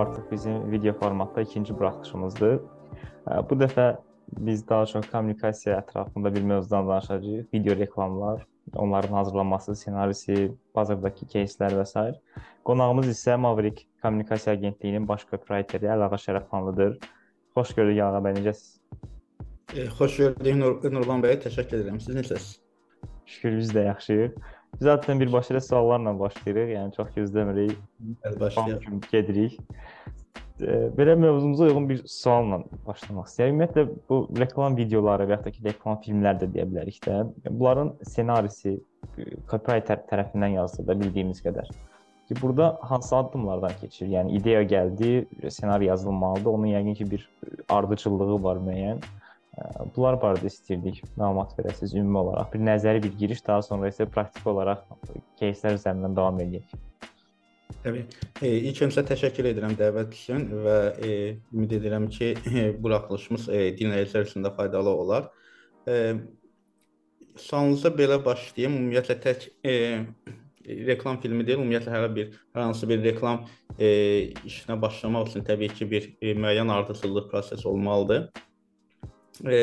artıq bizim video formatda ikinci buraxılışımızdır. Bu dəfə biz daha çox kommunikasiya ətrafında bir mövzudan danışacağıq. Video reklamlar, onların hazırlanması, ssenarisi, bazardakı кейslər və s. Qonağımız isə Maverick Kommunikasiya Agentliyinin baş propriyeteri Əlağa Şərəfxanlıdır. Xoş gördük Əlağa bəy, necəsiz? E, xoş gördük Nur Nurlan bəy, təşəkkür edirəm. Siz necəsiz? Şükür biz də yaxşıyıq. Biz zaten birbaşa suallarla başlayırıq. Yəni çox gözləmirik. Başlayaq. Gedirik. Belə mövzumuza uyğun bir sualla başlamaq istəyirəm. Ümumiyyətlə bu reklam videoları və ya da ki, reklam filmlər də deyə bilərik də. Bunların ssenarisi copywriter tərəfindən yazılır da bildiyimiz qədər. Ki burada hansı addımlardan keçir? Yəni ideya gəldi, ssenari yazılmalıdır. Onun yəqin ki bir ardıcıllığı var müəyyən. Bunlar barədə istəyirdik məlumat verəsiniz ümumi olaraq. Bir nəzəri bir giriş, daha sonra isə praktiki olaraq кейslər üzərindən davam edək. Təbii. E, ilk öncə təşəkkür edirəm dəvət üçün və e, ümid edirəm ki, e, buraxılışımız e, dinləyicilər üçün də faydalı olar. E, sualınıza belə başlayım. Ümumiyyətlə tək e, reklam filmi deyil, ümumiyyətlə hər bir hər hansı bir reklam e, işinə başlamaq üçün təbii ki, bir e, müəyyən ardıcıllıq prosesi olmalıdır e,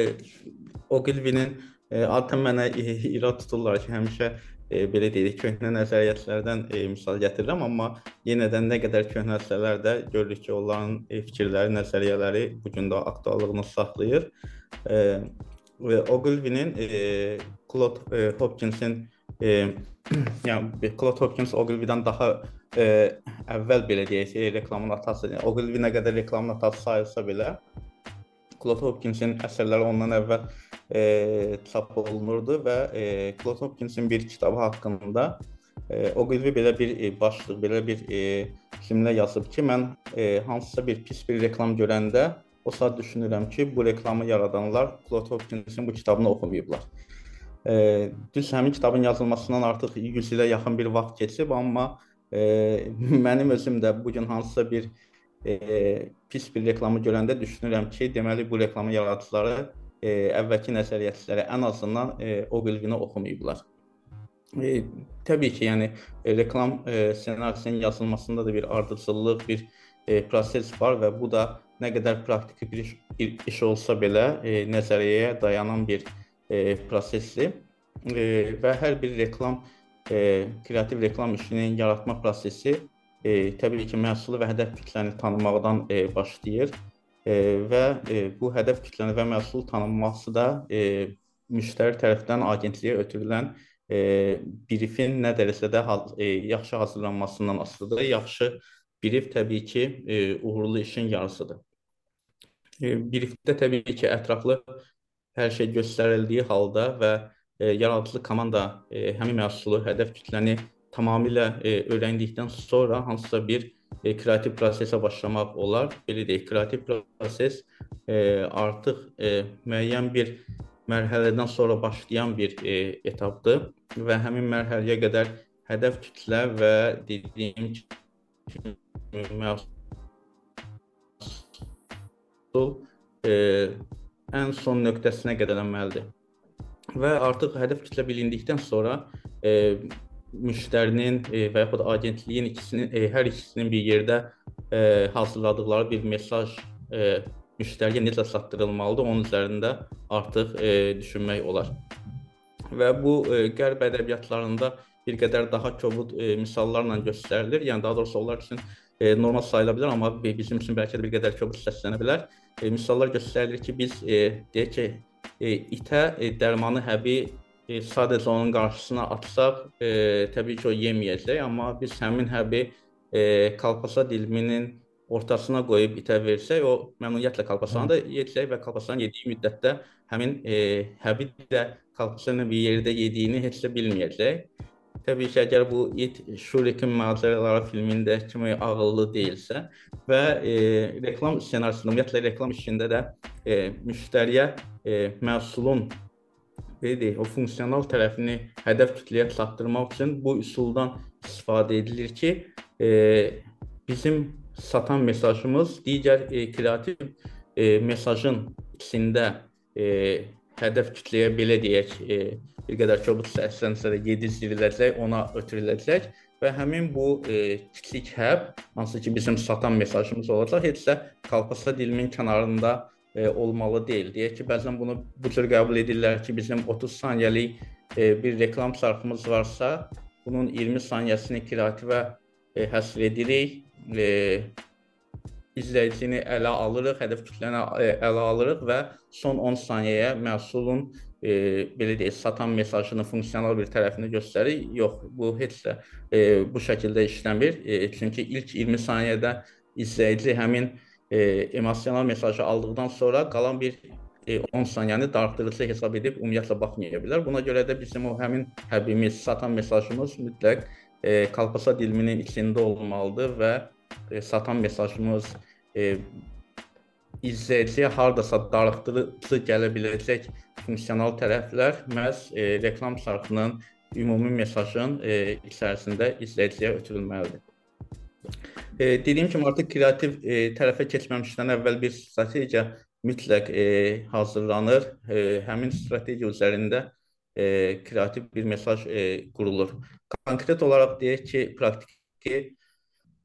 Ogilvinin e, adətən mənə e, irad tuturlar ki, həmişə e, belə deyirik, köhnə nəzəriyyətlərdən e, misal gətirirəm, amma yenə də nə qədər köhnəlsələr də görürük ki, onların e, fikirləri, nəzəriyyələri bu gün də aktuallığını saxlayır. E, və Ogilvinin e, Claude e, Hopkinsin e, yəni Claude Hopkins Ogilvy'dən daha e, əvvəl belə deyək, e, reklamın atası, Ogilvy nə qədər reklamın atası sayılsa belə, Claude Hopkinsin əsərləri ondan əvvəl e, çap olunurdu və e, Claude Hopkinsin bir kitabı haqqında e, Ogilvy belə bir e, başlıq, belə bir e, cümlə yazıb ki, mən e, hansısa bir pis bir reklam görəndə o saat düşünürəm ki, bu reklamı yaradanlar Claude Hopkinsin bu kitabını oxumayıblar. E, düz həmin kitabın yazılmasından artıq 100 ilə yaxın bir vaxt keçib, amma e, mənim özüm də bu gün hansısa bir e, pis bir reklamı görəndə düşünürəm ki, deməli bu reklamın yaradıcıları e, əvvəlki nəzəriyyətçiləri ən azından e, o bilgini oxumayıblar. E, təbii ki, yəni e, reklam e, ssenarisinin yazılmasında da bir ardıcıllıq, bir e, proses var və bu da nə qədər praktiki bir iş, bir iş olsa belə e, nəzəriyyəyə dayanan bir e, prosesdir. E, və hər bir reklam e, kreativ reklam işinin yaratma prosesi e, təbii ki, məhsulu və hədəf kütləni tanımaqdan e, başlayır e, və e, bu hədəf kütləni və məhsul tanınması da e, müştəri tərəfindən agentliyə ötürülən e, briefin nə dərəcədə e, yaxşı hazırlanmasından asılıdır. Yaxşı brief təbii ki, e, uğurlu işin yarısıdır. E, briefdə təbii ki, ətraflı hər şey göstərildiyi halda və e, yaradıcı komanda e, həmin məhsulu, hədəf kütləni tamamilə e, öyrəndikdən sonra hansısa bir e, kreativ prosesə başlamaq olar. Belə deyək, kreativ proses e, artıq e, müəyyən bir mərhələdən sonra başlayan bir e, etapdır və həmin mərhələyə qədər hədəf kütlə və dediyim kimi məhsul e, ən son nöqtəsinə qədərlənməlidir. Və artıq hədəf kütlə bilindikdən sonra e, müştərinin e, və yaxud agentliyin ikisinin e, hər ikisinin bir yerdə e, hazırladıkları bir mesaj e, müştəriyə necə çatdırılmalıdır, onun üzərində artıq e, düşünmək olar. Və bu e, qərb ədəbiyyatlarında bir qədər daha kobud e, misallarla göstərilir. Yəni daha doğrusu onlar üçün e, normal sayıla bilər, amma bizim üçün bəlkə də bir qədər kobud səslənə bilər. E, misallar göstərilir ki, biz e, deyək ki, e, itə e, dərmanı həbi e, sadəcə onun qarşısına atsaq, e, təbii ki, o yeməyəcək, amma biz həmin həbi e, kalpasa diliminin ortasına qoyub itə versək, o məmnuniyyətlə kalpasanı da yeyəcək və kalpasanı yediyi müddətdə həmin e, həbi də kalpasanın bir yerdə yediyini heç də bilməyəcək. Təbii ki, əgər bu it Şurikin macəraları filmində kimi ağıllı deyilsə və e, reklam ssenarisində, ümumiyyətlə reklam işində də e, müştəriyə e, məhsulun belə deyək, o funksional tərəfini hədəf kütləyə çatdırmaq üçün bu üsuldan istifadə edilir ki, e, bizim satan mesajımız digər e, kreativ e, mesajın içində e, hədəf kütləyə belə deyək, e, bir qədər kobud səslənsə də yedizdiriləcək, ona ötürüləcək və həmin bu e, kiçik həb, hansı ki bizim satan mesajımız olacaq, heç də kalpasa dilimin kənarında e, olmalı deyil. Deyək ki, bəzən bunu bu cür qəbul edirlər ki, bizim 30 saniyəlik e, bir reklam sarfımız varsa, bunun 20 saniyəsini kreativə e, həsr edirik. E, izləyicini ələ alırıq, hədəf kütləni e, ələ alırıq və son 10 saniyəyə məhsulun e, belə deyək, satan mesajının funksional bir tərəfini göstərir. Yox, bu heç də e, bu şəkildə işləmir. E, çünki ilk 20 saniyədə izləyici həmin e, emosional mesajı aldıqdan sonra qalan bir e, 10 saniyəni darıxdırıcı hesab edib ümumiyyətlə baxmaya bilər. Buna görə də bizim o həmin həbimiz, satan mesajımız mütləq e, kalpasa diliminin içində olmalıdır və e, satan mesajımız e, izləyiciyə hardasa darıxdırıcı gələ biləcək funksional tərəflər məhz e, reklam sarfının ümumi mesajın e, içərisində izləyiciyə ötürülməlidir. E, dediyim kimi artıq kreativ e, tərəfə keçməmişdən əvvəl bir strategiya mütləq e, hazırlanır. E, həmin strategiya üzərində e, kreativ bir mesaj e, qurulur. Konkret olaraq deyək ki, praktiki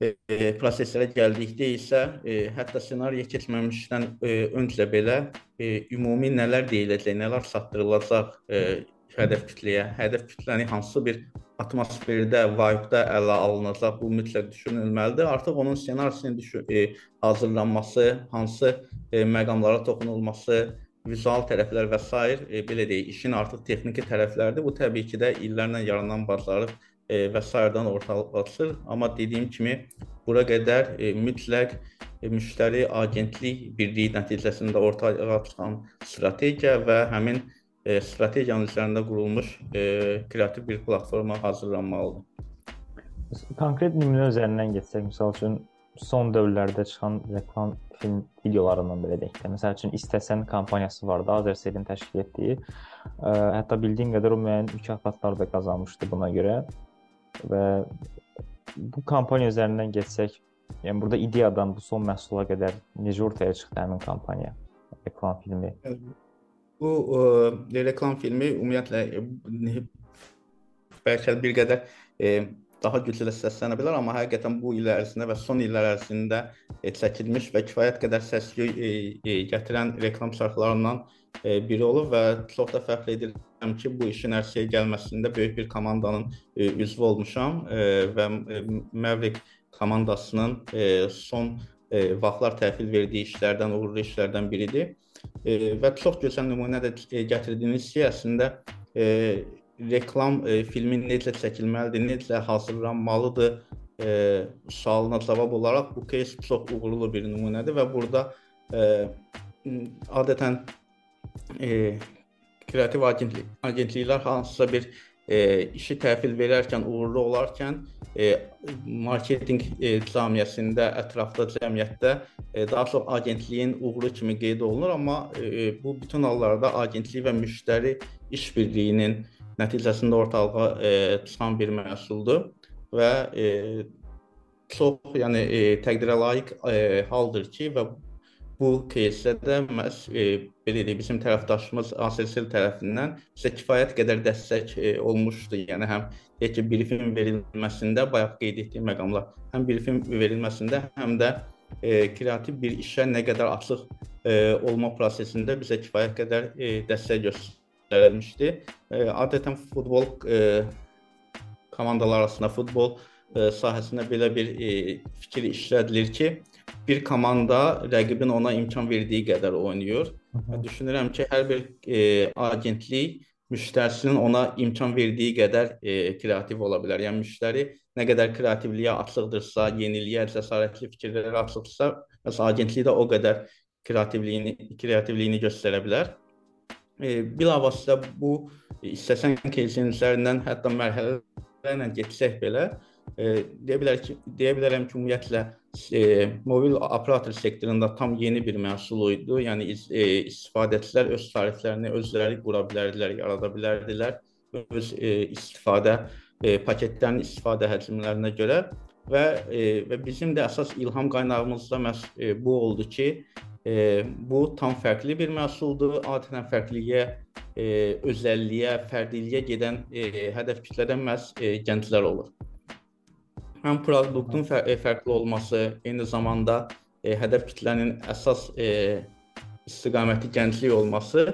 e, proseslərə gəldikdə isə e, hətta ssenariyə keçməmişdən e, öncə belə e, ümumi nələr deyiləcək, nələr çatdırılacaq e, hədəf kütləyə, hədəf kütləni hansı bir atmosferdə, vibe-da ələ alınacaq, bu mütləq düşünülməlidir. Artıq onun ssenarisinin düşün, e, hazırlanması, hansı e, məqamlara toxunulması, vizual tərəflər və s. E, belə deyək, işin artıq texniki tərəfləridir. Bu təbii ki də illərlə yaranan bacarıq e, və sairədən ortalaşır. Amma dediyim kimi bura qədər e, mütləq e, müştəri agentlik birliyi nəticəsində ortaya çıxan strategiya və həmin e, strategiyanın üzərində qurulmuş e, kreativ bir platforma hazırlanmalıdır. Konkret nümunə üzərindən getsək, məsəl üçün son dövrlərdə çıxan reklam film videolarından belə deyək də. Məsəl üçün istəsən kampaniyası vardı, Azerselin təşkil etdiyi. Ə, hətta bildiyim qədər o müəyyən mükafatlar da qazanmışdı buna görə və bu kampaniya üzərindən getsək, yəni burada ideyadan bu son məhsula qədər necə ortaya çıxdı həmin kampaniya, reklam filmi? Bu e, reklam filmi ümumiyyətlə e, bəlkə bir qədər e, daha güclü səslənə bilər, amma həqiqətən bu il ərzində və son illər ərzində e, çəkilmiş və kifayət qədər səs-küy e, e, gətirən reklam şərhlərindən e, biri olub və çox da fəxr edirəm ki, bu işin ərsəyə gəlməsində böyük bir komandanın e, üzvü olmuşam e, və e, Maverick komandasının e, son e, vaxtlar təhvil verdiyi işlərdən, uğurlu işlərdən biridir. E, və çox gözəl nümunə də e, gətirdiyiniz ki, əslində e, reklam e, filmi necə çəkilməlidir, necə hazırlanmalıdır e, sualına cavab olaraq bu кейs çox uğurlu bir nümunədir və burada e, adətən e, kreativ agentlik agentliklər hansısa bir e, işi təhvil verərkən uğurlu olarkən e, marketinq e, cəmiyyətində, ətrafda cəmiyyətdə e, daha çox agentliyin uğuru kimi qeyd olunur, amma e, bu bütün hallarda agentlik və müştəri işbirliyinin nəticəsində ortalığa e, çıxan bir məhsuldur və e, çox, yəni e, təqdirə layiq e, haldır ki və bu кейsdə də məhz e, belə deyək, bizim tərəfdaşımız ASSL tərəfindən bizə kifayət qədər dəstək e, olmuşdu. Yəni həm deyək ki, brifin verilməsində bayaq qeyd etdiyim məqamlar, həm brifin verilməsində, həm də e, kreativ bir işə nə qədər açıq e, olma prosesində bizə kifayət qədər e, dəstək göstərdi verilmişdi. E, adətən futbol e, komandalar arasında futbol e, sahəsində belə bir e, fikir işlədilir ki, bir komanda rəqibin ona imkan verdiyi qədər oynayır. Hı Düşünürəm ki, hər bir e, agentlik müştərisinin ona imkan verdiyi qədər e, kreativ ola bilər. Yəni müştəri nə qədər kreativliyə açıqdırsa, yeniliyə, cəsarətli fikirlərə açıqdırsa, məsələn agentlik də o qədər kreativliyini kreativliyini göstərə bilər e, bilavasitə bu istəsən кейsin üzərindən hətta mərhələlərlə getsək belə e, deyə bilər ki, deyə bilərəm ki, ümumiyyətlə e, mobil operator sektorunda tam yeni bir məhsul idi. Yəni e, istifadəçilər öz tariflərini özləri qura bilərdilər, yarada bilərdilər öz e, istifadə e, paketlərin istifadə həcmlərinə görə və e, və bizim də əsas ilham qaynağımız da məhz e, bu oldu ki, e, bu tam fərqli bir məhsuldur. Adətən fərqliliyə, e, özəlliyə, fərdiliyə gedən e, hədəf kütlədən məhz e, gənclər olur. Həm produktun fər e, fərqli olması, eyni zamanda e, hədəf kütlənin əsas e, istiqaməti gənclik olması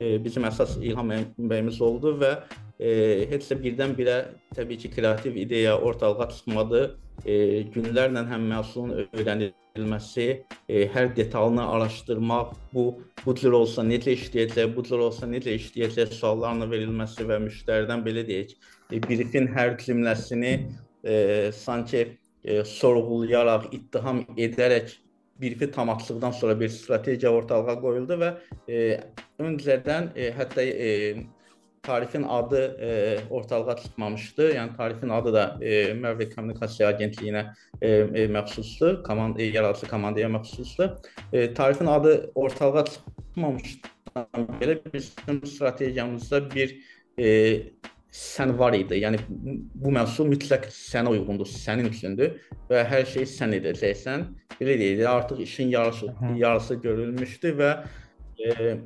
e, bizim əsas ilham mənbəyimiz oldu və e, heç də birdən-birə təbii ki, kreativ ideya ortalığa çıxmadı. E, günlərlə həm məhsulun öyrənilməsi, e, hər detalını araşdırmaq, bu bu cür olsa necə işləyəcək, bu cür olsa necə işləyəcək suallarla verilməsi və müştəridən belə deyək, e, briefin hər cümləsini e, sanki e, sorğulayaraq, ittiham edərək brifi tamamladıqdan sonra bir strategiya ortalığa qoyuldu və e, öncədən e, hətta e, tarifin adı e, ortalığa çıxmamışdı. Yəni tarifin adı da e, Mərvə Kommunikasiya Agentliyinə e, e, məxsusdur, komand e, yaradıcı komandaya məxsusdur. E, tarifin adı ortalığa çıxmamışdan belə bizim strategiyamızda bir e, sən var idi. Yəni bu məhsul mütləq sənə uyğundur, sənin üçündür və hər şeyi sən edəcəksən. Belə deyilir, artıq işin yarısı yarısı görülmüşdü və e,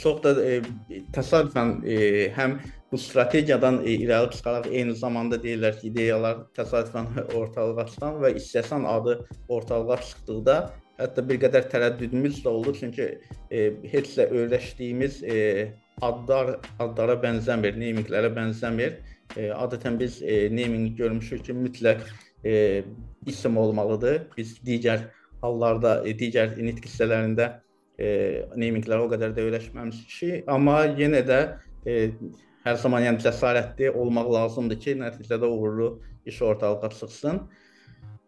çox da e, təsadüfən e, həm bu strategiyadan e, irəli çıxaraq eyni zamanda deyirlər ki, ideyalar təsadüfən ortalığa çıxan və istəsən adı ortalığa çıxdıqda hətta bir qədər tərəddüdümüz də oldu çünki e, heç də öyrəşdiyimiz e, adlar adlara bənzəmir, naminglərə bənzəmir. E, adətən biz e, naming görmüşük ki, mütləq e, isim olmalıdır. Biz digər hallarda, e, digər nitq hissələrində e, naminglər o qədər də öyrəşməmişik, amma yenə də e, hər zaman yəni cəsarətli olmaq lazımdır ki, nəticədə uğurlu iş ortalığa çıxsın.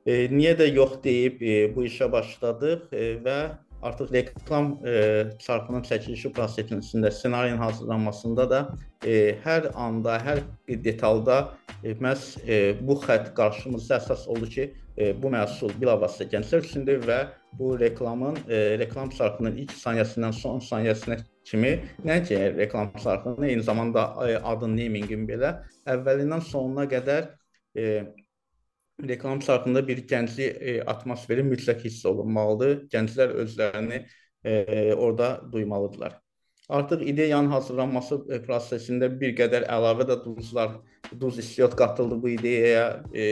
E, niyə də yox deyib e, bu işə başladıq e, və artıq reklam e, çarxının çəkilişi prosesində, ssenarinin hazırlanmasında da e, hər anda, hər detalda e, məhz e, bu xətt qarşımızda əsas oldu ki, e, bu məhsul bilavasitə gənclər üçündür və bu reklamın e, reklam çarxının ilk saniyəsindən son saniyəsinə kimi nəinki reklam çarxının, eyni zamanda e, adın, namingin belə əvvəlindən sonuna qədər e, reklam çarxında bir gənclik e, atmosferi mütləq hiss olunmalıdır. Gənclər özlərini e, orada duymalıdırlar. Artıq ideyanın hazırlanması e, prosesində bir qədər əlavə də duzlar, duz istiot qatıldı bu ideyaya. E,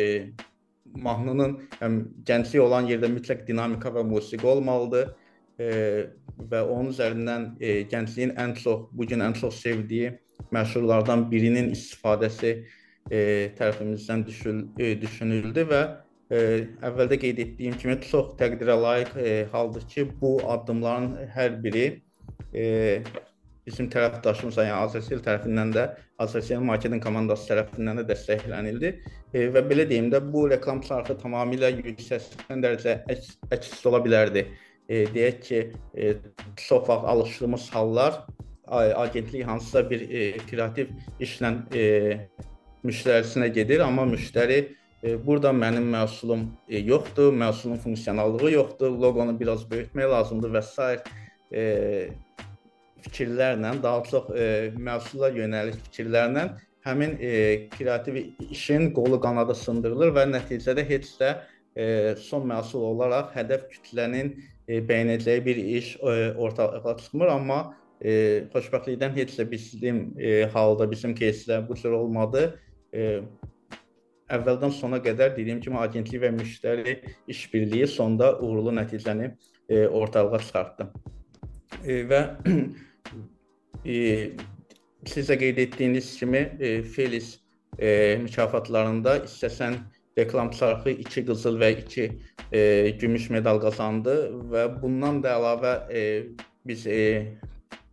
mahnının həm gənclik olan yerdə mütləq dinamika və musiqi olmalıdır. E, və onun üzərindən e, gəncliyin ən çox bu gün ən çox sevdiyi məşhurlardan birinin istifadəsi e, tərəfimizdən düşül, e, düşünüldü və e, əvvəldə qeyd etdiyim kimi çox təqdirə layiq e, haldır ki, bu addımların hər biri e, bizim tərəfdaşımız, yəni Azərbaycan tərəfindən də Azərbaycan marketinq komandası tərəfindən də dəstəklənildi. E, və belə deyim də bu reklam çarxı tamamilə yüksəkdən dərəcə əks, əks ola bilərdi. E, deyək ki, e, çox vaxt alışdığımız hallar agentlik hansısa bir e, kreativ işlə e, müştərisinə gedir, amma müştəri e, burada mənim məhsulum e, yoxdur, məhsulun funksionallığı yoxdur, loqonu biraz böyütmək lazımdır və s. E, fikirlərlə, daha çox e, məhsula yönəlik fikirlərlə həmin e, kreativ işin qolu qanadı sındırılır və nəticədə heç də e, son məhsul olaraq hədəf kütlənin e, bəyənəcəyi bir iş e, ortalığa çıxmır, amma e, xoşbəxtlikdən heç də bizim e, halda bizim кейsdə bu cür olmadı e, əvvəldən sona qədər dediyim kimi agentlik və müştəri işbirliyi sonda uğurlu nəticəni e, ortalığa çıxartdı. E, və e, sizə qeyd etdiyiniz kimi e, Feliz e, mükafatlarında istəsən reklam çarxı 2 qızıl və 2 e, gümüş medal qazandı və bundan da əlavə e, biz e,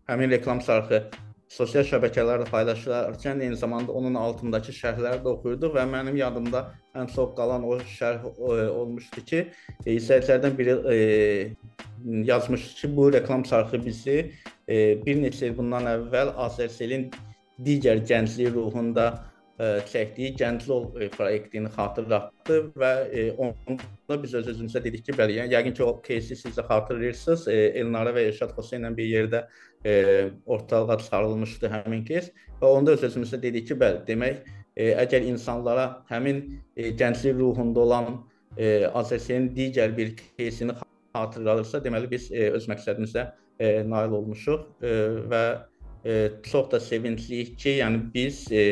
həmin reklam çarxı sosial şəbəkələrdə paylaşılarkən eyni zamanda onun altındakı şərhləri də oxuyurduq və mənim yadımda ən çox qalan o şərh olmuşdu ki, e, izləyicilərdən biri e, yazmışdı ki, bu reklam çarxı bizi e, bir neçə il bundan əvvəl Azərselin digər gənclik ruhunda çəkdiyi Gənclol proyektini xatırlatdı və onda biz öz-özümüzə dedik ki, bəli, yəni yəqin ki, o кейsi siz də xatırlayırsınız. Elnara və Elşad Xoseyn ilə bir yerdə ortalığa çıxarılmışdı həmin keys və onda öz-özümüzə dedik ki, bəli, demək əgər insanlara həmin gənclik ruhunda olan Azərbaycanın digər bir keysini xatırladırsa, deməli biz e, öz məqsədimizə e, nail olmuşuq e, və e, çox da sevincliyik ki, yəni biz e,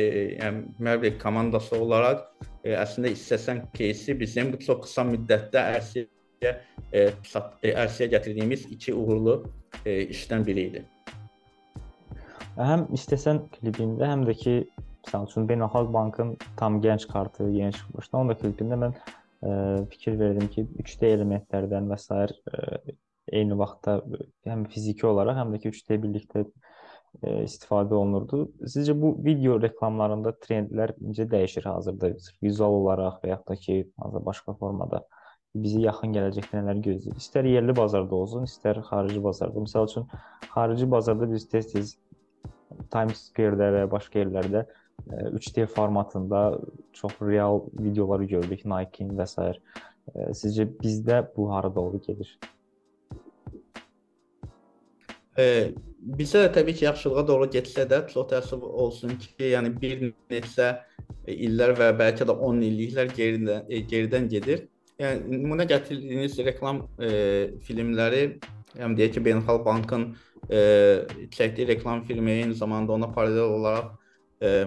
yəni Mərvək komandası olaraq e, əslində istəsən кейsi bizim bu çox qısa müddətdə ərsəyə e, ərsəyə gətirdiyimiz iki uğurlu e, işdən biri idi. Həm istəsən klipində, həm də ki, məsəl üçün Beynəlxalq Bankın tam gənc kartı yeni çıxmışdı. Onun da klipində mən ə, e, fikir verdim ki, 3D elementlərdən və s. E, eyni vaxtda həm fiziki olaraq, həm də ki 3D birlikdə e, istifadə olunurdu. Sizcə bu video reklamlarında trendlər necə dəyişir hazırda? Vizual olaraq və yaxud da ki, hazır başqa formada bizi yaxın gələcəkdə nələr gözləyir? İstər yerli bazarda olsun, istər xarici bazarda. Məsəl üçün xarici bazarda biz tez-tez Times Square-də və başqa yerlərdə 3D formatında çox real videoları gördük Nike-in və s. Sizcə bizdə bu hara doğru gedir? E, bizə də təbii ki, yaxşılığa doğru getsə də çox təəssüf olsun ki, yəni bir neçə illər və bəlkə də 10 illiklər geridən e, geridən gedir. Yəni nümunə gətirdiyiniz reklam e, filmləri, yəni deyək ki, Beynəlxalq Bankın e, çəkdiyi reklam filmi eyni zamanda ona paralel olaraq e,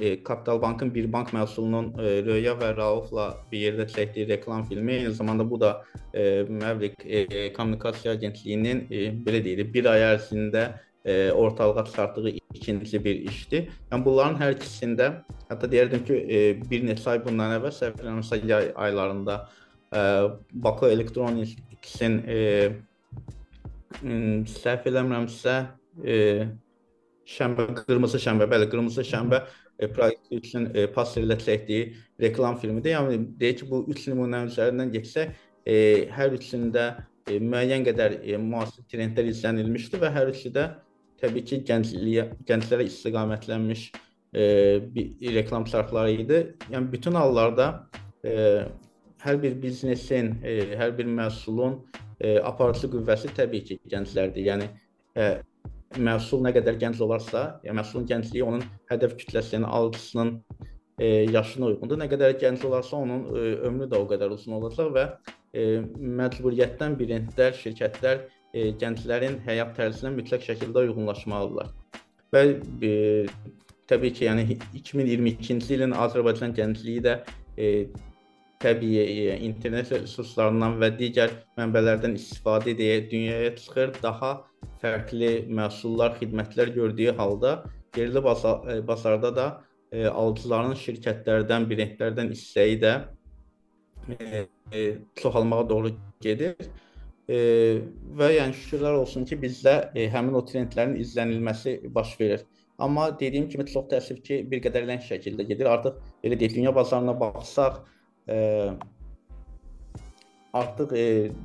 e, Kapital Bankın bir bank məhsulunun e, Röya və Raufla bir yerdə çəkdiyi reklam filmi, eyni zamanda bu da e, Maverick e, kommunikasiya agentliyinin e, belə deyilir, bir ay ərzində e, ortalığa çıxartdığı ikinci bir işdir. Yəni bunların hər ikisində hətta deyərdim ki, e, bir neçə ay bundan əvvəl səhv eləmirəmsə yay aylarında e, Baku Electronics-in e, səhv eləmirəmsə e, şənbə, qırmızı şənbə, bəli, qırmızı şənbə e, proyekt üçün e, Pastel ilə çəkdiyi reklam filmidir. Yəni deyək ki, bu üç nümunənin üzərindən keçsək, e, hər üçündə e, müəyyən qədər e, müasir trendlər izlənilmişdi və hər üçü də təbii ki, gəncliyə, gənclərə istiqamətlənmiş e, bir reklam çarxları idi. Yəni bütün hallarda e, hər bir biznesin, e, hər bir məhsulun e, aparıcı qüvvəsi təbii ki, gənclərdir. Yəni e, məhsul nə qədər gənc olarsa, yəni məhsulun gəncliyi onun hədəf kütləsinin, alıcısının e, yaşına uyğundur. Nə qədər gənc olarsa, onun e, ömrü də o qədər uzun olacaq və e, məcburiyyətdən birində şirkətlər e, gənclərin həyat tərzinə mütləq şəkildə uyğunlaşmalıdırlar. Və e, təbii ki, yəni 2022-ci ilin Azərbaycan gəncliyi də e, təbii e, internet resurslarından və digər mənbələrdən istifadə edə dünyaya çıxır, daha fərqli məhsullar, xidmətlər gördüyü halda yerli e, bazarda da e, alıcıların şirkətlərdən, brendlərdən hissəyi də e, e, çoxalmağa doğru gedir. E, və yəni şükürlər olsun ki, bizdə e, həmin o trendlərin izlənilməsi baş verir. Amma dediyim kimi çox təəssüf ki, bir qədər ləng şəkildə gedir. Artıq belə deyək, dünya bazarına baxsaq, e, artıq e,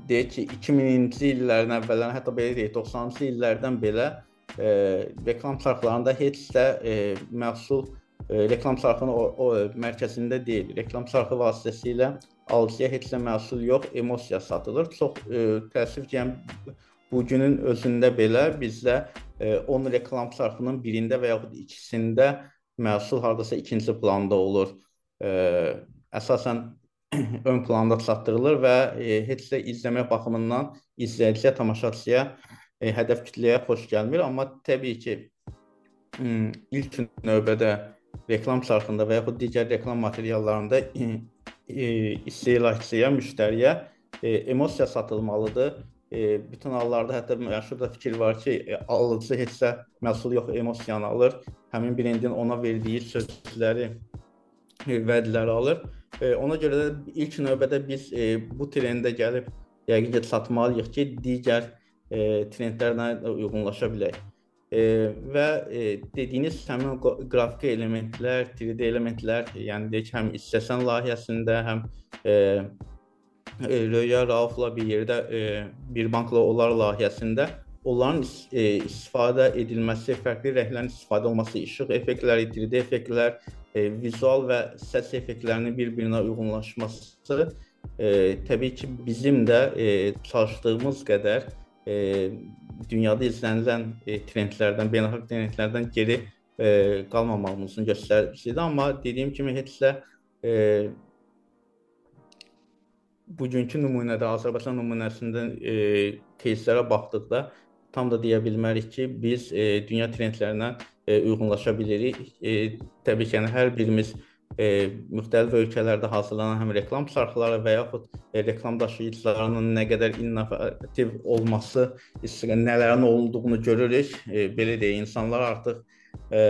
deyək ki, 2000-ci illərin əvvəllərindən, hətta belə deyək, 90-cı illərdən belə e, reklam çarxlarında heç də e, məhsul e, reklam çarxının o, o mərkəzində deyil. Reklam çarxı vasitəsilə alıcıya heç də məhsul yox, emosiya satılır. Çox e, təəssüf ki, yəni bu günün özündə belə bizdə e, 10 reklam çarxının birində və yaxud ikisində məhsul hardasa ikinci planda olur. E, əsasən ön planda çatdırılır və e, heç də izləmə baxımından izləyiciyə, tamaşaçıya, e, hədəf kütləyə xoş gəlmir, amma təbii ki, ilk növbədə reklam çarxında və yaxud digər reklam materiallarında e, e, istehlakçıya, müştəriyə e, emosiya satılmalıdır. E, bütün hallarda hətta məşhur da fikir var ki, e, alıcı heç də məhsul yox, emosiyanı alır. Həmin brendin ona verdiyi sözləri, e, vədləri alır. Ona görə də ilk növbədə biz e, bu trendə gəlib yəqin ki, çatmalıyıq ki, digər e, trendlərlə uyğunlaşa bilək. E, və dediyiniz həmin qrafiki elementlər, 3D elementlər, yəni deyək həm istəsən layihəsində, həm Röya Raufla bir yerdə bir bankla olar layihəsində onların e, istifadə edilməsi, fərqli rənglərin istifadə olması, işıq effektləri, 3D effektlər, e, vizual və səs effektlərinin bir-birinə uyğunlaşması e, təbii ki, bizim də e, çalışdığımız qədər e, dünyada izlənilən e, trendlərdən, beynəlxalq trendlərdən geri e, qalmamağımızın göstəricisidir. Amma dediyim kimi heç də e, bugünkü nümunədə Azərbaycan nümunəsində e, кейslərə baxdıqda tam da deyə bilmərik ki, biz e, dünya trendlərinə e, uyğunlaşa bilirik. E, təbii ki, yəni hər birimiz e, müxtəlif ölkələrdə hazırlanan həm reklam çarxları və yaxud e, reklam daşıyıcılarının nə qədər innovativ olması, nələrin olduğunu görürük. E, belə deyə insanlar artıq e,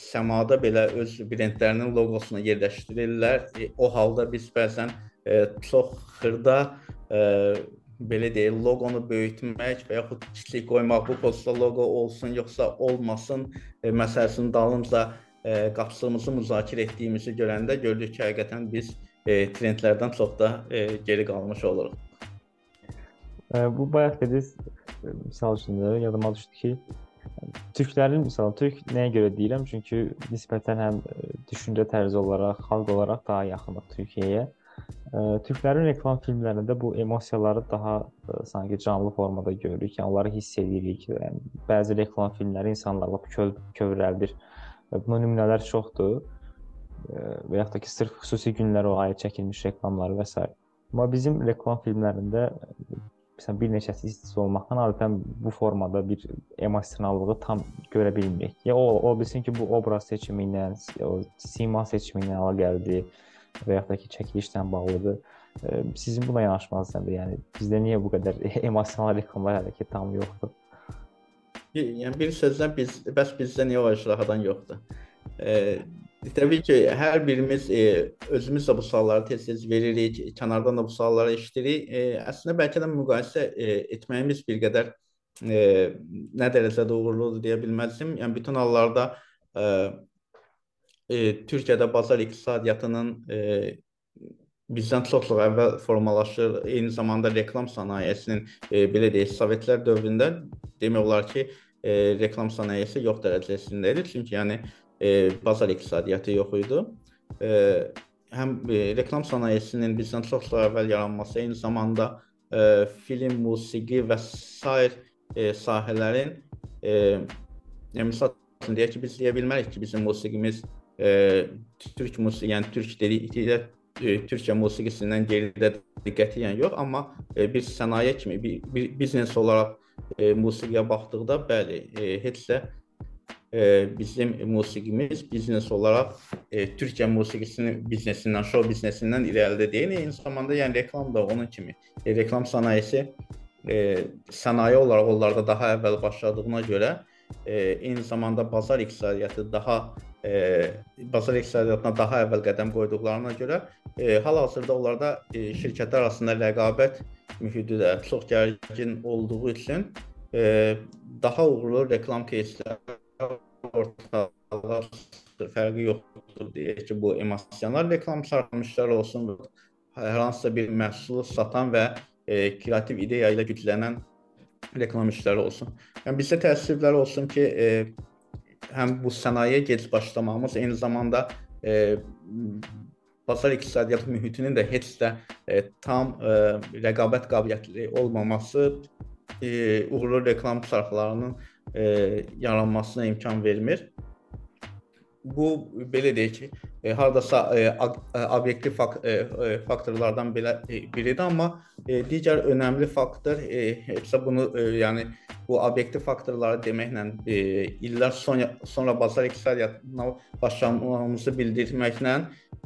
səmada belə öz brendlərinin loqosunu yerləşdirirlər. E, o halda biz bəzən e, çox xırda e, belə deyək, loqonu böyütmək və yaxud kiçik qoymaq, bu postda loqo olsun yoxsa olmasın e, məsələsinin dalınca e, qapısımızı müzakirə etdiyimizi görəndə gördük ki, həqiqətən biz e, trendlərdən çox da e, geri qalmış oluruq. E, bu bayaq dediniz, misal üçün də yadıma düşdü ki, Türklərin məsələn, türk nəyə görə deyirəm? Çünki nisbətən həm düşüncə tərzi olaraq, xalq olaraq daha yaxınıq Türkiyəyə. Türklərin reklam filmlərində bu emosiyaları daha ə, sanki canlı formada görürük. Yəni onları hiss edirik. Yəni bəzi reklam filmləri insanları lap köv kövrəldir. Buna nümunələr çoxdur. Və yaxud da ki, sırf xüsusi günlərə aid çəkilmiş reklamlar və s. Amma bizim reklam filmlərində məsələn bir neçəsi istis olmaqdan adətən bu formada bir emosionallığı tam görə bilmirik. Ya o, o bilsin ki, bu obraz seçimi ilə, o sima seçimi ilə əlaqəlidir və yaxud da ki, çəkilişlə bağlıdır. Sizin buna yanaşmanız nədir? Yəni bizdə niyə bu qədər emosional reklamlar hələ ki tam yoxdur? Yəni bir sözlə biz bəs bizdə niyə o əşrahadan yoxdur? E, təbii ki, hər birimiz e, özümüz də bu sualları tez-tez veririk, kənardan da bu sualları eşidirik. E, əslində bəlkə də müqayisə e, etməyimiz bir qədər e, nə dərəcədə uğurludur deyə bilməzdim. Yəni bütün hallarda e, e, Türkiyədə bazar iqtisadiyyatının e, bizdən çox-çox əvvəl formalaşır. Eyni zamanda reklam sənayesinin e, belə deyək, Sovetlər dövründə demək olar ki, e, reklam sənayesi yox dərəcəsində idi. Çünki yəni e, bazar iqtisadiyyatı yox idi. E, həm e, reklam sənayesinin bizdən çox-çox əvvəl yaranması, eyni zamanda e, film, musiqi və sair e, sahələrin e, yəni misal deyək ki, biz deyə bilmərik ki, bizim musiqimiz türk musiqi, yəni türk dedikdə e, Türkiyə musiqisindən geridə qətiyyən yox, amma e, bir sənaye kimi, bir, bir biznes olaraq e, musiqiyə baxdıqda bəli, heç də bizim musiqimiz biznes olaraq Türkiyə musiqisinin biznesindən, şou biznesindən irəlidə deyil. Eyni zamanda yəni reklam da onun kimi. Reklam sənayesi sənaye olaraq onlarda daha əvvəl başladığına görə eyni zamanda bazar iqtisadiyyatı daha e, bazar iqtisadiyyatına daha əvvəl qədəm qoyduqlarına görə e, hal-hazırda onlarda e, şirkətlər arasında rəqabət mühiti də çox gərgin olduğu üçün e, daha uğurlu reklam кейsləri ortalığa fərqi yoxdur deyək ki, bu emosional reklam sarmışlar olsun, hər hansısa bir məhsulu satan və e, kreativ ideya ilə güclənən reklam işləri olsun. Yəni bizdə təəssüflər olsun ki, e, həm bu sənaye gec başlamağımız, eyni zamanda e, bazar iqtisadiyyatı mühitinin də heç də e, tam e, rəqabət qabiliyyətli olmaması e, uğurlu reklam çarxlarının e, yaranmasına imkan vermir. Bu belə deyək ki, e, hardasa e, e obyektiv fak e, e, faktorlardan belə e, biridir, amma e, digər önəmli faktor e, hepsə bunu e, yəni bu obyektiv faktorları deməklə e, illər sonra sonra bazar iqtisadiyyatına başlamamızı bildirməklə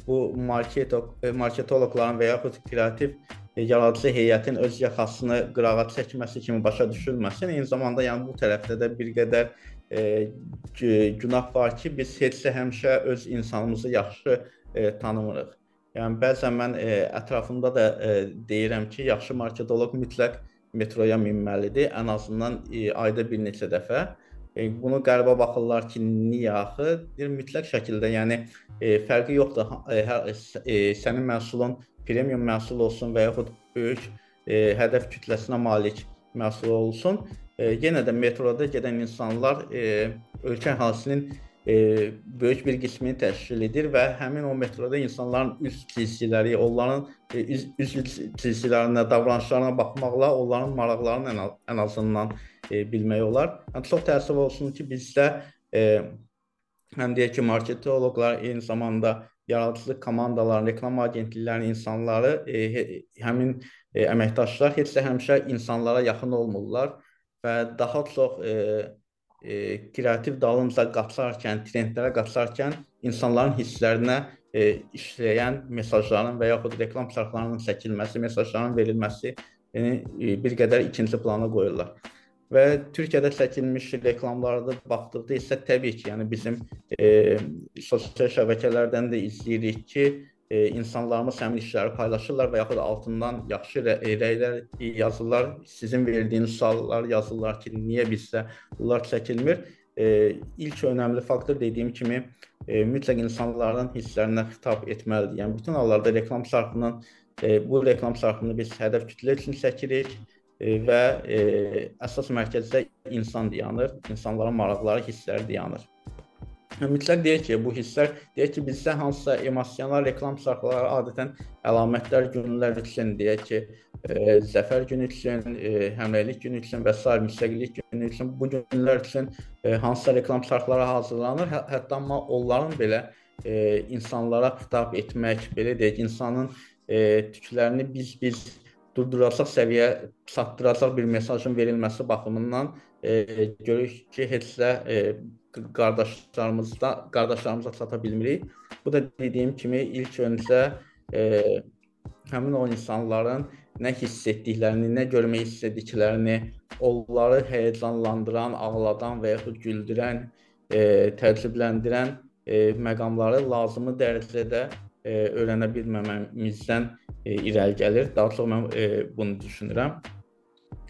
bu marketoloq e, marketoloqların və yaxud kreativ e, yaradıcı heyətin öz yaxasını qırağa çəkməsi kimi başa düşülməsin. Eyni zamanda yəni bu tərəfdə də bir qədər e, günah var ki, biz heç həmişə öz insanımızı yaxşı e, tanımırıq. Yəni bəzən mən e, ətrafımda da e, deyirəm ki, yaxşı marketoloq mütləq metroya minməlidir, ən azından e, ayda bir neçə dəfə. E, bunu qəribə baxırlar ki, niyə axı? Deyir mütləq şəkildə, yəni e, fərqi yoxdur. E, hər e, sənin məhsulun premium məhsul olsun və yaxud böyük e, hədəf kütləsinə malik məhsul olsun e, yenə də metroda gedən insanlar e, ölkə əhalisinin e, böyük bir qismini təşkil edir və həmin o metroda insanların üz cizgiləri, onların e, üz, üz cizgilərinə, davranışlarına baxmaqla onların maraqlarını ən, ən azından e, bilmək olar. Yəni çox təəssüf olsun ki, bizdə e, həm deyək ki, marketoloqlar eyni zamanda yaradıcılıq komandalarının, reklam agentliklərinin insanları, e, həmin e, əməkdaşlar heç də həmişə insanlara yaxın olmurlar və daha çox e, e, kreativ dalınca qaçarkən, trendlərə qaçarkən insanların hisslərinə e, işləyən mesajların və yaxud reklam çarxlarının çəkilməsi, mesajların verilməsi yəni, e, bir qədər ikinci plana qoyurlar. Və Türkiyədə çəkilmiş reklamlarda baxdıqda isə təbii ki, yəni bizim e, sosial şəbəkələrdən də izləyirik ki, e, insanlarımız həmin işləri paylaşırlar və yaxud altından yaxşı rəylər yazırlar. Sizin verdiyiniz suallar yazırlar ki, niyə bizdə bunlar çəkilmir? E, ilk önəmli faktor dediyim kimi e, mütləq insanların hisslərinə xitab etməlidir. Yəni bütün hallarda reklam sarfının e, bu reklam sarfını biz hədəf kütlə üçün çəkirik e, və e, əsas mərkəzdə insan dayanır, insanların maraqları, hissləri dayanır. Mütləq deyək ki, bu hisslər deyək ki, bizdə hansısa emosional reklam sarfları adətən əlamətlər günlər üçün deyək ki, e, zəfər günü üçün, e, həmrəylik günü üçün və s. müstəqillik günü üçün bu günlər üçün e, hansısa reklam sarfları hazırlanır. Hə hətta amma onların belə e, insanlara xitab etmək, belə deyək, insanın e, tüklərini biz biz durduracaq səviyyə çatdıracaq bir mesajın verilməsi baxımından e, görürük ki, heç də e, qardaşlarımızda qardaşlarımıza çata bilmirik. Bu da dediyim kimi ilk öncə e, həmin o insanların nə hiss etdiklərini, nə görmək istədiklərini, onları həyəcanlandıran, ağladan və yaxud güldürən, e, təəccübləndirən e, məqamları lazımi dərəcədə e, öyrənə bilməməmizdən e, irəli gəlir. Daha çox mən e, bunu düşünürəm.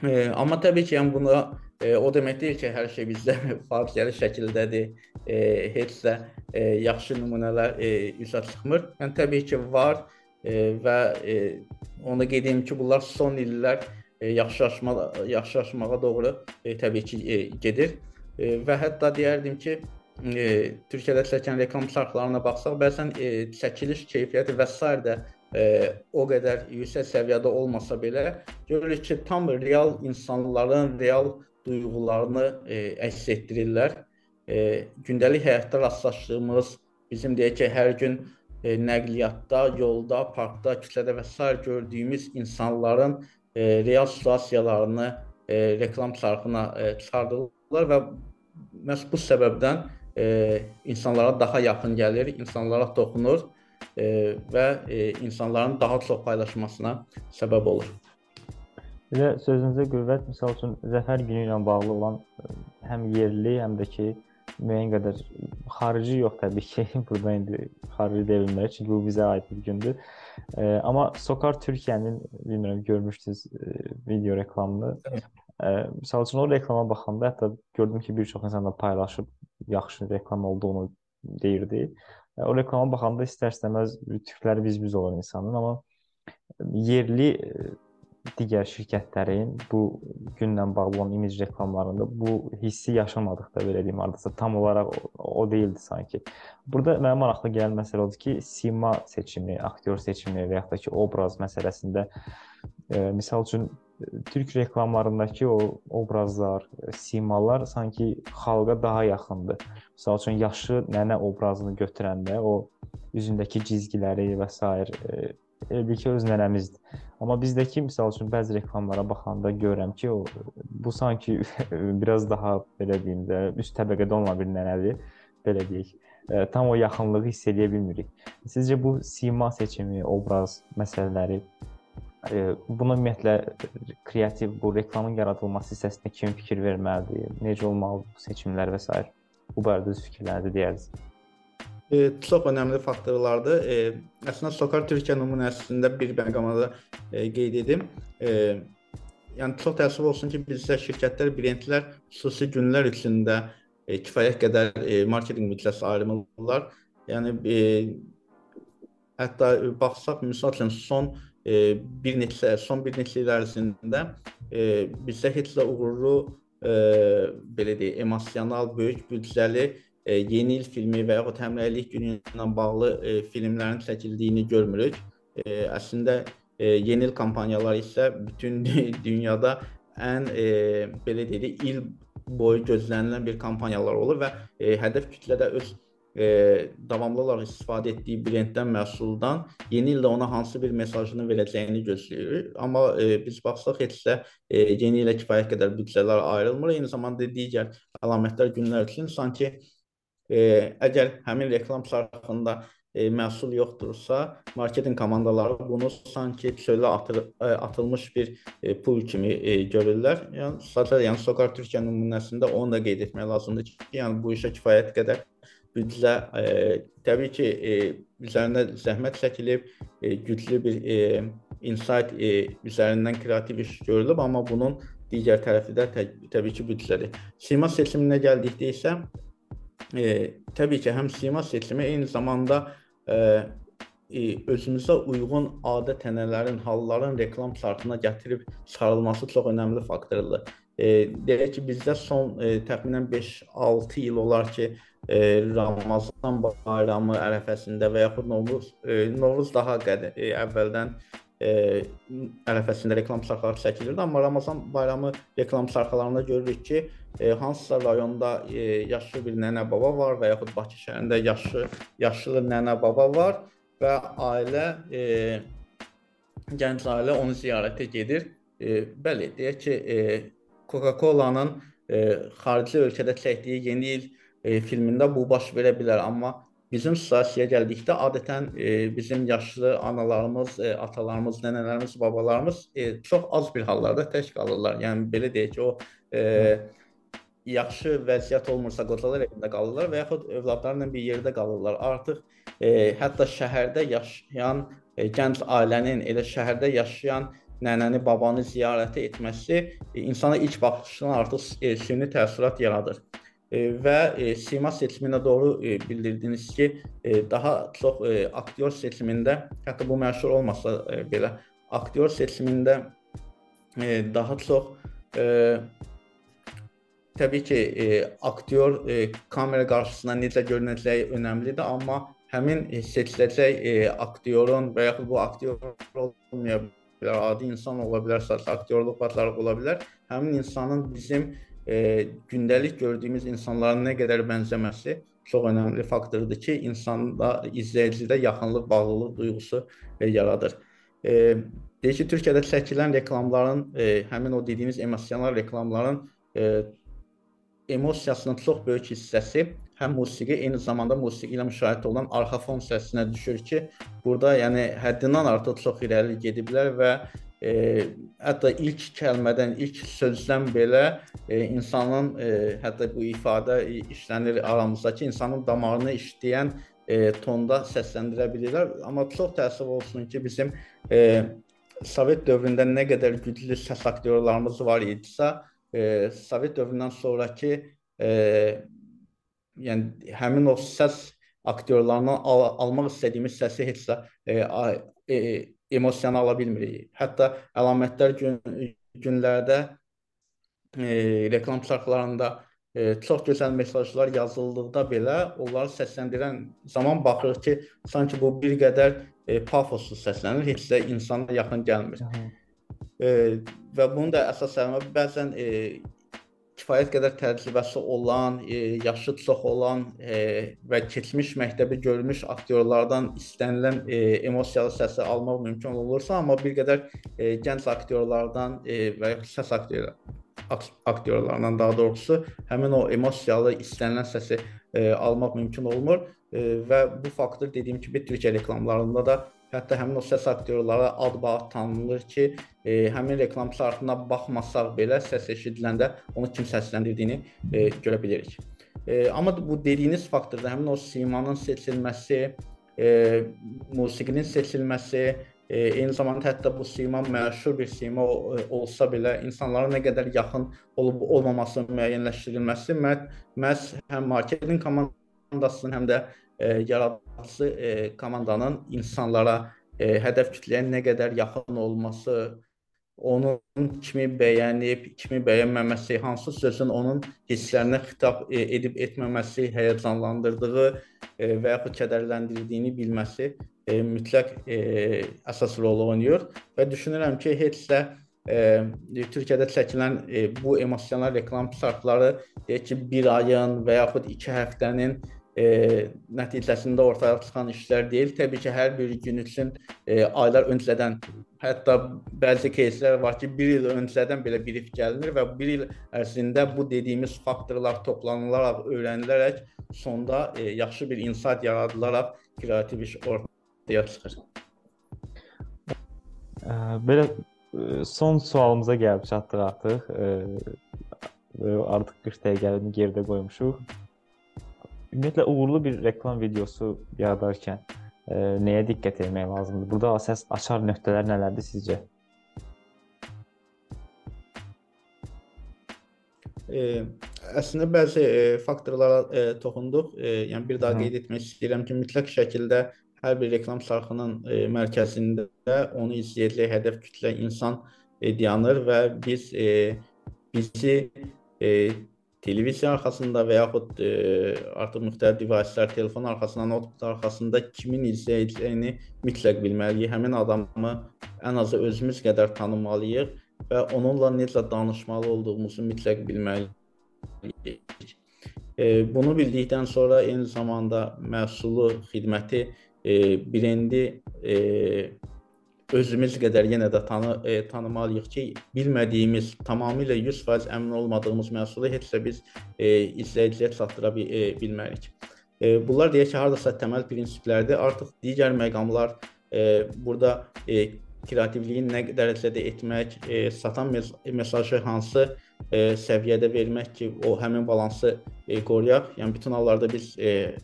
E, amma təbii ki, yəni buna E, o demək deyil ki, hər şey bizdə faciəli şəkildədir. E, heç də e, yaxşı nümunələr e, üzə çıxmır. Yəni təbii ki, var e, və e, onu qeyd edim ki, bunlar son illər e, yaxşılaşma yaxşılaşmağa doğru e, təbii ki, e, gedir. E, və hətta deyərdim ki, e, Türkiyədə çəkən reklam çarxlarına baxsaq, bəzən e, çəkiliş keyfiyyəti və s. də e, o qədər yüksək səviyyədə olmasa belə görürük ki, tam real insanların real duyğularını e, əks etdirirlər. E, gündəlik həyatda rastlaşdığımız, bizim deyək ki, hər gün e, nəqliyyatda, yolda, parkda, küçədə və s. gördüyümüz insanların e, real situasiyalarını e, reklam çarxına e, çıxardırlar və məhz bu səbəbdən e, insanlara daha yaxın gəlir, insanlara toxunur e, və e, insanların daha çox paylaşmasına səbəb olur. Elə sözünüzə qüvvət, misal üçün Zəfər günü ilə bağlı olan e, həm yerli, həm də ki müəyyən qədər xarici yox təbii ki, burada indi xarici deyə bilmərik, çünki bu bizə aid bir gündür. E, amma Sokar Türkiyənin bilmirəm görmüşdünüz e, video reklamını. E, misal üçün o reklama baxanda hətta gördüm ki, bir çox insan da paylaşıb yaxşı reklam olduğunu deyirdi. E, o reklama baxanda istər-istəməz türkləri biz-biz olur insanın, amma yerli e, digər şirkətlərin bu günlə bağlı olan imic reklamlarında bu hissi yaşamadıq da belə deyim, hardasa tam olaraq o, o deyildi sanki. Burada mənə maraqlı gələn məsələ odur ki, sima seçimi, aktyor seçimi və yaxud da ki, obraz məsələsində e, misal üçün türk reklamlarındakı o obrazlar, simalar sanki xalqa daha yaxındır. Məsəl üçün yaşlı nənə obrazını götürəndə o üzündəki cizgiləri və s. E, elə ki öz nənəmizdir. Amma bizdəki misal üçün bəzi reklamlara baxanda görürəm ki, o bu sanki biraz daha belə deyim də üst təbəqədə olan bir nənədir, belə deyək. E, tam o yaxınlığı hiss edə bilmirik. Sizcə bu sima seçimi, obraz məsələləri e, buna ümumiyyətlə kreativ bu reklamın yaradılması hissəsində kim fikir verməlidir? Necə olmalı bu seçimlər və s. bu barədə öz fikirlərinizi deyərsiniz? E, çox önəmli faktorlardır. E, əslində Sokar Türkiyə nümunəsində bir məqamda e, qeyd edim. E, yəni çox təəssüf olsun ki, bizdə şirkətlər, brendlər xüsusi günlər içində e, kifayət qədər e, marketinq büdcəsi ayırmırlar. Yəni e, hətta baxsaq məsəl üçün son e, bir neçə son bir neçə il ərzində e, bizdə heç də uğurlu e, belə deyək, emosional, böyük büdcəli e, yeni il filmi və yaxud həmrəylik günü ilə bağlı e, filmlərin çəkildiyini görmürük. E, əslində e, yeni il kampaniyaları isə bütün dünyada ən e, belə deyirik il boyu gözlənilən bir kampaniyalar olur və e, hədəf kütlə də öz e, davamlı olaraq istifadə etdiyi brenddən, məhsuldan yeni ildə ona hansı bir mesajını verəcəyini gözləyirik. Amma e, biz baxsaq də e, yeni ilə kifayət qədər büdcələr ayrılmır. Eyni zamanda digər əlamətlər günlər üçün sanki e, əgər həmin reklam sarxında e, məhsul yoxdursa, marketinq komandaları bunu sanki çölə atır, e, atılmış bir e, pul kimi e, görürlər. Yəni sadəcə yəni Sokar Türkiyə nümunəsində onu da qeyd etmək lazımdır ki, yəni bu işə kifayət qədər büdcə e, təbii ki, e, üzərində zəhmət çəkilib, e, güclü bir e, insight e, üzərindən kreativ iş görülüb, amma bunun digər tərəfi də tə təbii ki, büdcədir. Sima seçiminə gəldikdə isə e, təbii ki, həm sima seçimi eyni zamanda ə, özümüzə uyğun adət-ənənələrin, halların reklam çartına gətirib çıxarılması çox önəmli faktordur. E, deyək ki, bizdə son e, təxminən 5-6 il olar ki, e, Ramazan bayramı ərəfəsində və yaxud Novruz, e, Novruz daha qədim, e, əvvəldən e, ərəfəsində reklam sarxları çəkilirdi, amma Ramazan bayramı reklam sarxalarında görürük ki, e, hansısa rayonda e, yaşlı bir nənə baba var və yaxud Bakı şəhərində yaşlı yaşlı nənə baba var və ailə e, gənc ailə onu ziyarətə gedir. E, bəli, deyək ki, e, Coca-Cola-nın e, xarici ölkədə çəkdiyi Yeni il e, filmində bu baş verə bilər, amma bizim siyasiyə gəldikdə adətən e, bizim yaşlı analarımız, e, atalarımız, nənələrimiz, babalarımız e, çox az bir hallarda tək qalırlar. Yəni belə deyək ki, o e, yaxşı vəziyyət olmursa qocalar evində qalırlar və yaxud övladlarla bir yerdə qalırlar. Artıq e, hətta şəhərdə yaşayan e, gənc ailənin elə şəhərdə yaşayan nənəni, babanı ziyarət etməsi e, insana ilk baxışdan artıq e, süni təəssürat yaradır. E, və e, sima seçiminə doğru e, bildirdiniz ki, e, daha çox e, aktyor seçimində, hətta bu məşhur olmasa e, belə, aktyor seçimində e, daha çox e, Təbii ki, e, aktyor e, kamera qarşısında necə görünəcəyi önəmlidir, amma həmin seçiləcək e, aktyorun və yaxud bu aktyor olmaya bilər, adi insan ola bilər, sadəcə aktyorluq bacarığı ola bilər. Həmin insanın bizim e, gündəlik gördüyümüz insanlara nə qədər bənzəməsi çox önəmli faktordur ki, insanda, izləyicidə yaxınlıq, bağlılıq duyğusu e, yaradır. E, deyək ki, Türkiyədə çəkilən reklamların, e, həmin o dediyimiz emosional reklamların e, emosiyasının çox böyük hissəsi həm musiqi, eyni zamanda musiqi ilə müşahidə olunan arxa fon səsinə düşür ki, burada yəni həddindən artıq çox irəli gediblər və e, hətta ilk kəlmədən, ilk sözdən belə e, insanın e, hətta bu ifadə işlənir aramızdakı insanın damarını işləyən e, tonda səsləndirə bilirlər. Amma çox təəssüf olsun ki, bizim e, Sovet dövründə nə qədər güclü səs aktyorlarımız var idisə, e, Sovet dövründən sonrakı e, yəni həmin o səs aktyorlarından al almaq istədiyimiz səsi heç də e, e, emosiyanı ala bilmirik. Hətta əlamətlər gün, günlərdə e, reklam çarxlarında e, çox gözəl mesajlar yazıldıqda belə onları səsləndirən zaman baxırıq ki, sanki bu bir qədər e, pafoslu səslənir, heç də insana yaxın gəlmir. Hı -hı. E, və bunun da əsas səbəbi bəzən e, kifayət qədər təcrübəsi olan, e, yaşı çox olan e, və keçmiş məktəbi görmüş aktyorlardan istənilən e, emosiyalı səsi almaq mümkün olursa, amma bir qədər e, gənc aktyorlardan e, və ya səs aktyorlar aktyorlardan daha doğrusu həmin o emosiyalı istənilən səsi e, almaq mümkün olmur. E, və bu faktor dediyim kimi Türkiyə reklamlarında da Hətta həmin o səs aktyorlara ad-baad tanınır ki, e, həmin reklam şartına baxmasaq belə səs eşidiləndə onu kim səsləndirdiyini e, görə bilirik. E, amma bu dediyiniz faktorda həmin o simanın seçilməsi, e, musiqinin seçilməsi, e, eyni zamanda hətta bu sima məşhur bir sima e, olsa belə insanlara nə qədər yaxın olub olmaması müəyyənləşdirilməsi məhz həm marketinq komandasının, həm də e, yaradıcı e, komandanın insanlara, e, hədəf kütləyə nə qədər yaxın olması, onun kimi bəyənib, kimi bəyənməməsi, hansı sözün onun hisslərinə xitab edib etməməsi, həyəcanlandırdığı və yaxud kədərləndirdiyini bilməsi mütləq əsas rol oynayır. Və düşünürəm ki, heç də e, Türkiyədə çəkilən e, bu emosional reklam sarfları deyək ki, bir ayın və yaxud 2 həftənin e, nəticəsində ortaya çıxan işlər deyil. Təbii ki, hər bir gün üçün e, aylar öncədən, hətta bəzi кейslər var ki, 1 il öncədən belə brief gəlinir və 1 il ərzində bu dediyimiz faktorlar toplanılaraq, öyrənilərək sonda e, yaxşı bir insight yaradılaraq kreativ iş ortaya çıxır. Belə son sualımıza gəlib çatdıq artıq. Artıq 40 dəqiqəni geridə qoymuşuq. Ümumiyyətlə uğurlu bir reklam videosu yaradarkən e, nəyə diqqət etmək lazımdır? Burada əsas açar nöqtələr nələrdir sizcə? E, əslində bəzi e, faktorlara e, toxunduq. E, yəni bir daha Hı. qeyd etmək istəyirəm ki, mütləq şəkildə hər bir reklam sarxının e, mərkəzində onu izləyəcək hədəf kütlə insan e, dayanır və biz e, bizi e, televiziya arxasında və yaxud e, artıq müxtəlif devicelər, telefon arxasında, notebook arxasında kimin izləyəcəyini mütləq bilməliyik. Həmin adamı ən azı özümüz qədər tanımalıyıq və onunla necə danışmalı olduğumuzu mütləq bilməliyik. E, bunu bildikdən sonra eyni zamanda məhsulu, xidməti, e, brendi e, özümüz qədər yenə də tanı e, tanımalıyıq ki, bilmədiyimiz, tamamilə 100% əmin olmadığımız məhsulu heç də biz e, izləyiciyə çatdıra e, bilmərik. E, bunlar deyək ki, hardasa təməl prinsiplərdir. Artıq digər məqamlar e, burada e, kreativliyi nə dərəcədə etmək, e, satan mes mesajı hansı e, səviyyədə vermək ki, o həmin balansı e, qoruyaq. Yəni bütün hallarda biz e,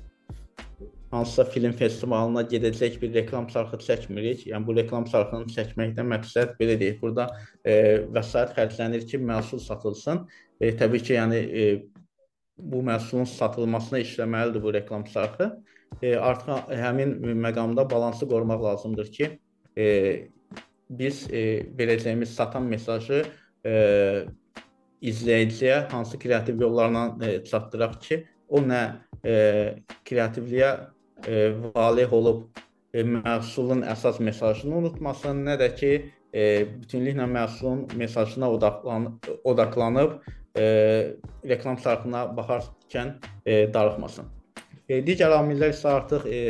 hansısa film festivalına gedəcək bir reklam çarxı çəkmirik. Yəni bu reklam çarxını çəkməkdən məqsəd belə deyil. Burada e, vəsait xərclənir ki, məhsul satılsın. E, təbii ki, yəni e, bu məhsulun satılmasına işləməlidir bu reklam çarxı. E, artıq həmin məqamda balansı qorumaq lazımdır ki, e, biz e, verəcəyimiz satan mesajı e, izləyiciyə hansı kreativ yollarla e, çatdıraq ki, o nə e, kreativliyə e, valeh olub e, məhsulun əsas mesajını unutmasın, nə də ki, e, bütünlüklə məhsulun mesajına odaqlan odaqlanıb e, reklam sarfına baxarkən e, darıxmasın. E, digər amillər isə artıq e,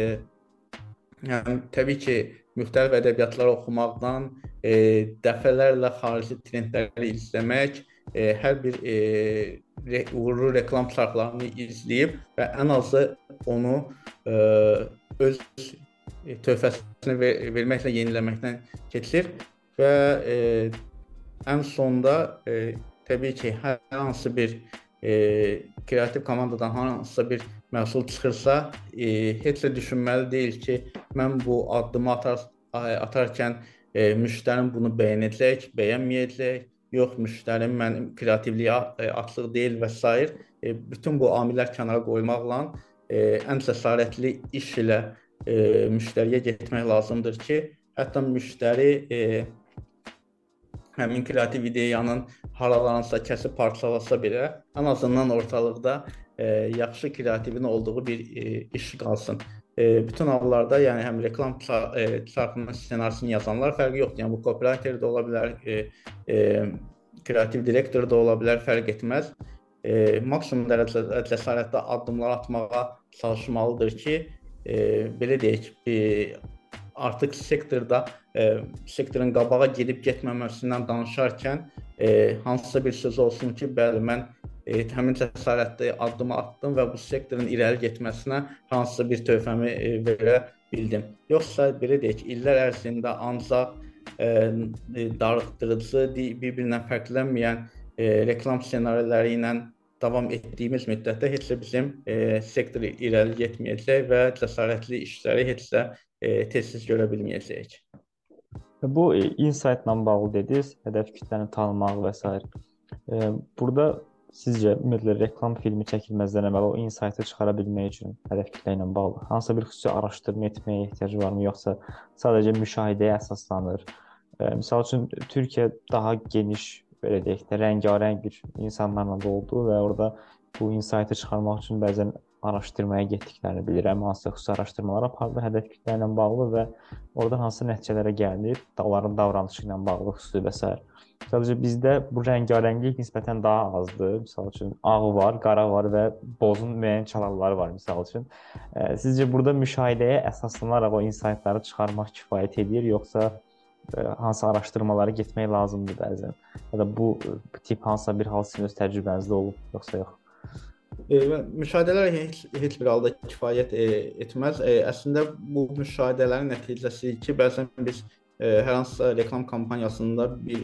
yəni təbii ki, müxtəlif ədəbiyyatlar oxumaqdan, e, dəfələrlə xarici trendləri izləmək, e, hər bir e, re uğurlu reklam çarxlarını izləyib və ən azı onu e, öz töhfəsini ver verməklə yeniləməkdən keçir və e, ən sonda e, təbii ki, hər hansı bir ə, kreativ komandadan hansısa bir məhsul çıxırsa, ə, heç də düşünməli deyil ki, mən bu addımı atar atarkən ə, müştərim bunu bəyənəcək, bəyənməyəcək yox müştərim mənim kreativliyə e, açıq deyil və s. E, bütün bu amillər kənara qoymaqla e, ən cəsarətli iş ilə müştəriyə getmək lazımdır ki, hətta müştəri həmin kreativ ideyanın haralarınsa kəsib parçalasa belə, ən azından ortalıqda yaxşı kreativin olduğu bir iş qalsın. Bütün hallarda, yəni həm reklam çarxının ssenarisini yazanlar fərqi yoxdur. Yəni bu copywriter də ola bilər, kreativ direktor da ola bilər, fərq etməz. E, maksimum dərəcədə cəsarətli addımlar atmağa çalışmalıdır ki, e, belə deyək, e, artıq sektorda e, sektorun qabağa gedib getməməsindən danışarkən e, hansısa bir söz olsun ki, bəli mən e, həmin cəsarətli addımı atdım və bu sektorun irəli getməsinə hansısa bir töhfəmi e, verə bildim. Yoxsa belə deyək, illər ərzində ancaq E, darıxdırıcı, bir-birindən fərqlənməyən e, reklam ssenariləri ilə davam etdiyimiz müddətdə heç də bizim e, sektor irəli getməyəcək və cəsarətli işləri heç də e, tez-tez görə bilməyəcəyik. Bu e, insight-la bağlı dediniz, hədəf kütləni tanımaq və s. E, burada sizcə ümumiyyətlə reklam filmi çəkilməzdən əvvəl o insight-ı çıxara bilmək üçün hədəf kütlə ilə bağlı hansısa bir xüsusi araşdırma etməyə ehtiyac varmı, yoxsa sadəcə müşahidəyə əsaslanır? Məsəl üçün Türkiyə daha geniş belə deyək də rəngarəng bir insanlarla doldu və orada bu insight-ı çıxarmaq üçün bəzən araşdırmaya getdiklərini bilirəm. Hansısa xüsusi araşdırmalar apardı hədəf kütlə ilə bağlı və oradan hansı nəticələrə gəlinir, onların davranışı ilə bağlı xüsusi və s. Sadəcə bizdə bu rəngarənglik nisbətən daha azdır. Məsəl üçün ağ var, qara var və bozun müəyyən çalarları var məsəl üçün. Sizcə burada müşahidəyə əsaslanaraq o insightları çıxarmaq kifayət edir, yoxsa hansı araşdırmalara getmək lazımdır bəzən? Ya da bu, bu tip hansısa bir hal sizin öz təcrübənizdə olub, yoxsa yox? E, müşahidələr heç heç bir halda kifayət e, etməz. E, əslində bu müşahidələrin nəticəsi ki, bəzən biz hər hansısa reklam kampaniyasında bir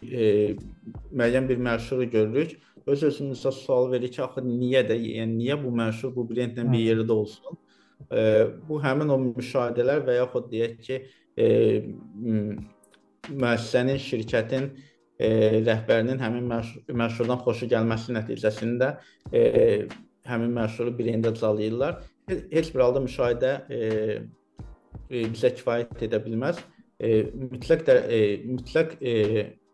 müəyyən bir məşhuru görürük. Öz özümüzə sual veririk ki, axı niyə də, yəni niyə bu məşhur bu brendlə bir yerdə olsun? Bu həmin o müşahidələr və yaxud deyək ki, müəssisənin, şirkətin e, rəhbərinin həmin məşhurdan xoşu gəlməsi nəticəsində e, həmin məşhuru brendə calayırlar. Heç bir halda müşahidə e, e, bizə kifayət edə bilməz. E, mütləq də e, mütləq e,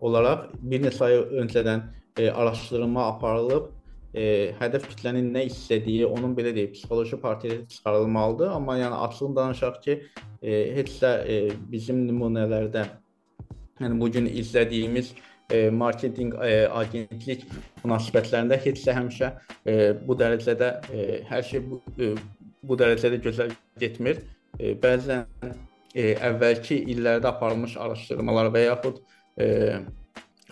olaraq bir neçə ay öncədən e, araşdırma aparılıb, e, hədəf kütlənin nə istədiyi, onun belə deyək, psixoloji portreti çıxarılmalıdır. Amma yəni açıq danışaq ki, e, heç də e, bizim nümunələrdə yəni bu gün izlədiyimiz e, marketinq e, agentlik münasibətlərində heç də həmişə e, bu dərəcədə e, hər şey bu, e, bu dərəcədə gözəl getmir. E, bəzən e, əvvəlki illərdə aparılmış araşdırmalar və yaxud e,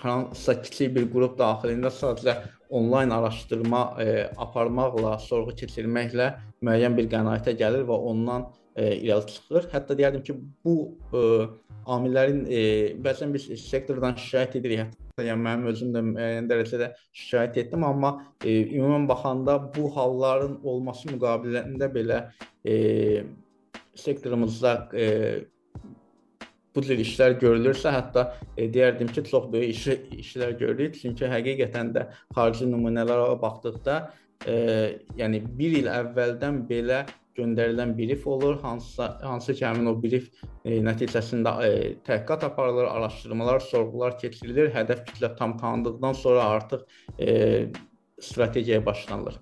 hansısa kiçik bir qrup daxilində sadəcə onlayn araşdırma e, aparmaqla, sorğu keçirməklə müəyyən bir qənaətə gəlir və ondan e, irəli çıxır. Hətta deyərdim ki, bu e, amillərin e, bəzən biz sektordan şikayət edirik. Hətta yəni mənim özüm də müəyyən dərəcədə şikayət etdim, amma e, ümumən baxanda bu halların olması müqabilində belə e, sektorumuzda e, bu cür işlər görülürsə, hətta e, deyərdim ki, çox böyük iş, işlər görürük. Çünki həqiqətən də xarici nümunələrə baxdıqda, e, yəni 1 il əvvəldən belə göndərilən brief olur, hansısa hansı ki, həmin o brief e, nəticəsində e, təhqiqat aparılır, araşdırmalar, sorğular keçirilir, hədəf kütlə tam tanındıqdan sonra artıq e, strategiyaya başlanılır.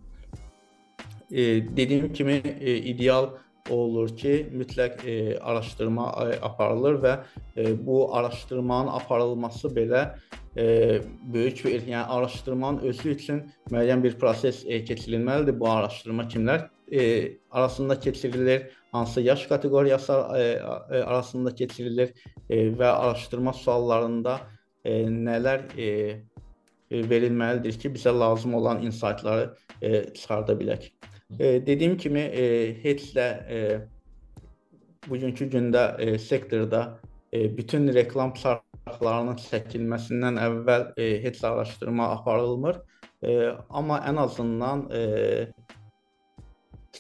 E, dediyim kimi e, ideal olur ki, mütləq e, araşdırma e, aparılır və e, bu araşdırmanın aparılması belə e, böyük bir, yəni araşdırmanın özü üçün müəyyən bir proses e, keçirilməlidir. Bu araşdırma kimlər e, arasında keçirilir, hansı yaş kateqoriyası e, e, arasında keçirilir e, və araşdırma suallarında e, nələr e, e, verilməlidir ki, bizə lazım olan insightları e, çıxarda bilək. E, dediyim kimi e, heç də e, bugünkü gündə e, sektorda e, bütün reklam çarxlarının çəkilməsindən əvvəl e, heç araşdırma aparılmır. E, amma ən azından e,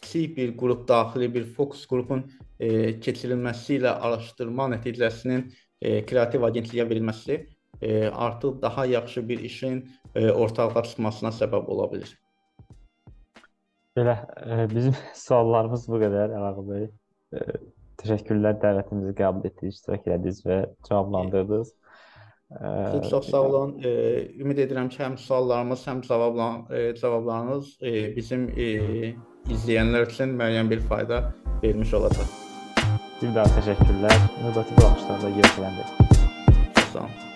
kiçik bir qrup, daxili bir fokus qrupun e, keçirilməsi ilə araşdırma nəticəsinin e, kreativ agentliyə verilməsi e, artıq daha yaxşı bir işin e, ortalığa çıxmasına səbəb ola bilər. Belə e, bizim suallarımız bu qədər Əlağı bəy. E, təşəkkürlər dəvətimizi qəbul etdiniz, iştirak elədiniz və cavablandırdınız. Siz çox sağ olun. E, ümid edirəm ki, həm suallarımız, həm cavablan e, cavablarınız e, bizim e, izləyənlər üçün müəyyən bir fayda vermiş olacaq. Bir daha təşəkkürlər. Növbəti buraxışlarda görüşəndə. Sağ olun.